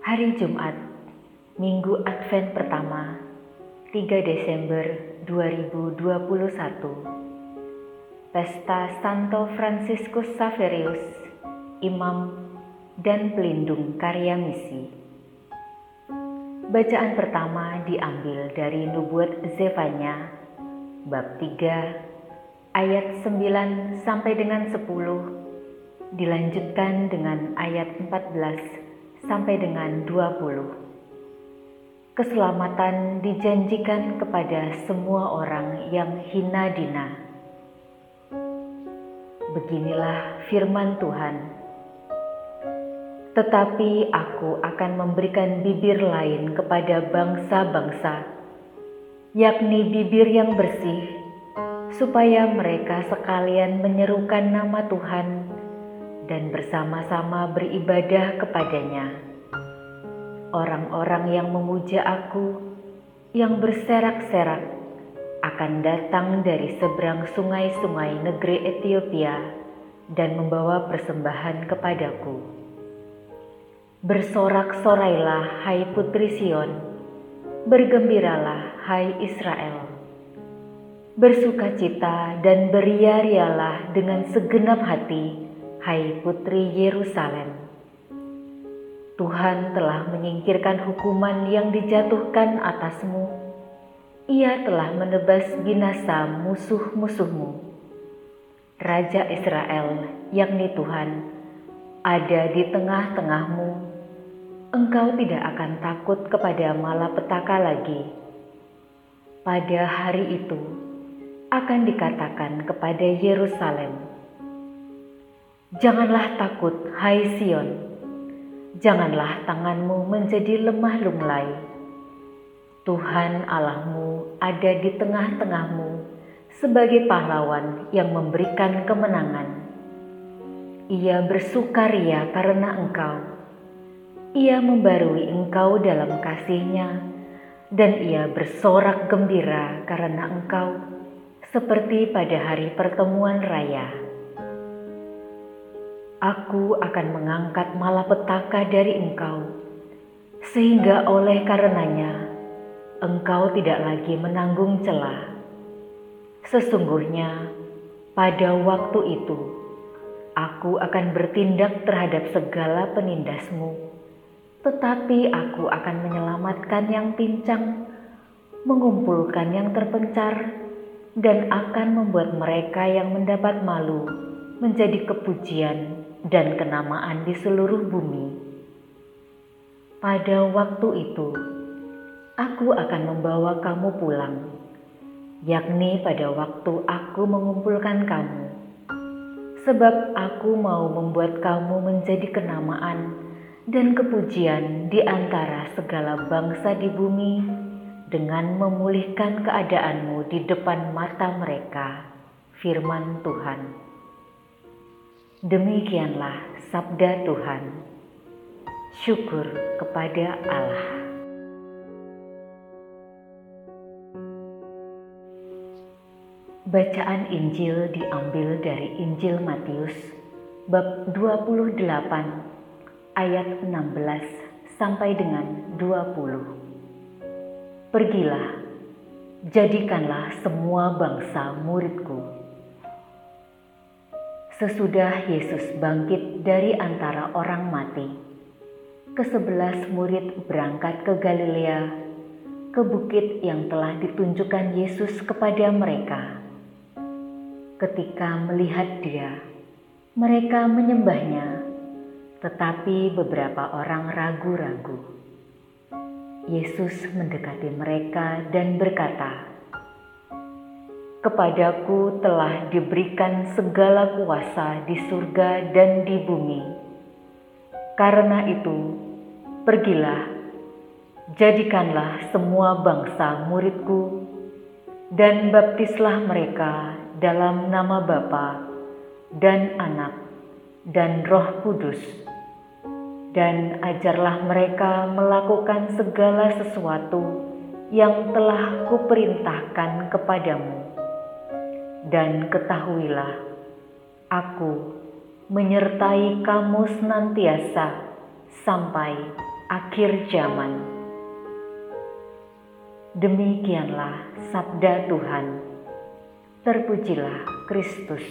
Hari Jumat, Minggu Advent pertama, 3 Desember 2021. Pesta Santo Franciscus Saverius, Imam dan Pelindung Karya Misi. Bacaan pertama diambil dari Nubuat Zefanya, bab 3, ayat 9 sampai dengan 10 dilanjutkan dengan ayat 14 sampai dengan 20. Keselamatan dijanjikan kepada semua orang yang hina dina. Beginilah firman Tuhan. Tetapi aku akan memberikan bibir lain kepada bangsa-bangsa, yakni bibir yang bersih, supaya mereka sekalian menyerukan nama Tuhan dan bersama-sama beribadah kepadanya. Orang-orang yang memuja aku, yang berserak-serak, akan datang dari seberang sungai-sungai negeri Ethiopia dan membawa persembahan kepadaku. Bersorak-sorailah, hai putri Sion, bergembiralah, hai Israel. Bersukacita dan beria-rialah dengan segenap hati, Hai Putri Yerusalem, Tuhan telah menyingkirkan hukuman yang dijatuhkan atasmu. Ia telah menebas binasa musuh-musuhmu. Raja Israel, yakni Tuhan, ada di tengah-tengahmu. Engkau tidak akan takut kepada malapetaka lagi. Pada hari itu akan dikatakan kepada Yerusalem, Janganlah takut, hai Sion. Janganlah tanganmu menjadi lemah lunglai. Tuhan Allahmu ada di tengah-tengahmu sebagai pahlawan yang memberikan kemenangan. Ia bersukaria karena engkau. Ia membarui engkau dalam kasihnya dan ia bersorak gembira karena engkau seperti pada hari pertemuan raya. Aku akan mengangkat malapetaka dari engkau, sehingga oleh karenanya engkau tidak lagi menanggung celah. Sesungguhnya pada waktu itu aku akan bertindak terhadap segala penindasmu, tetapi aku akan menyelamatkan yang pincang, mengumpulkan yang terpencar, dan akan membuat mereka yang mendapat malu menjadi kepujian dan kenamaan di seluruh bumi. Pada waktu itu, aku akan membawa kamu pulang, yakni pada waktu aku mengumpulkan kamu, sebab aku mau membuat kamu menjadi kenamaan dan kepujian di antara segala bangsa di bumi dengan memulihkan keadaanmu di depan mata mereka. Firman Tuhan. Demikianlah sabda Tuhan. Syukur kepada Allah. Bacaan Injil diambil dari Injil Matius bab 28 ayat 16 sampai dengan 20. Pergilah, jadikanlah semua bangsa muridku Sesudah Yesus bangkit dari antara orang mati, kesebelas murid berangkat ke Galilea, ke bukit yang telah ditunjukkan Yesus kepada mereka. Ketika melihat Dia, mereka menyembahnya, tetapi beberapa orang ragu-ragu. Yesus mendekati mereka dan berkata, Kepadaku telah diberikan segala kuasa di surga dan di bumi. Karena itu, pergilah, jadikanlah semua bangsa muridku, dan baptislah mereka dalam nama Bapa dan Anak dan Roh Kudus, dan ajarlah mereka melakukan segala sesuatu yang telah kuperintahkan kepadamu dan ketahuilah, aku menyertai kamu senantiasa sampai akhir zaman. Demikianlah sabda Tuhan. Terpujilah Kristus.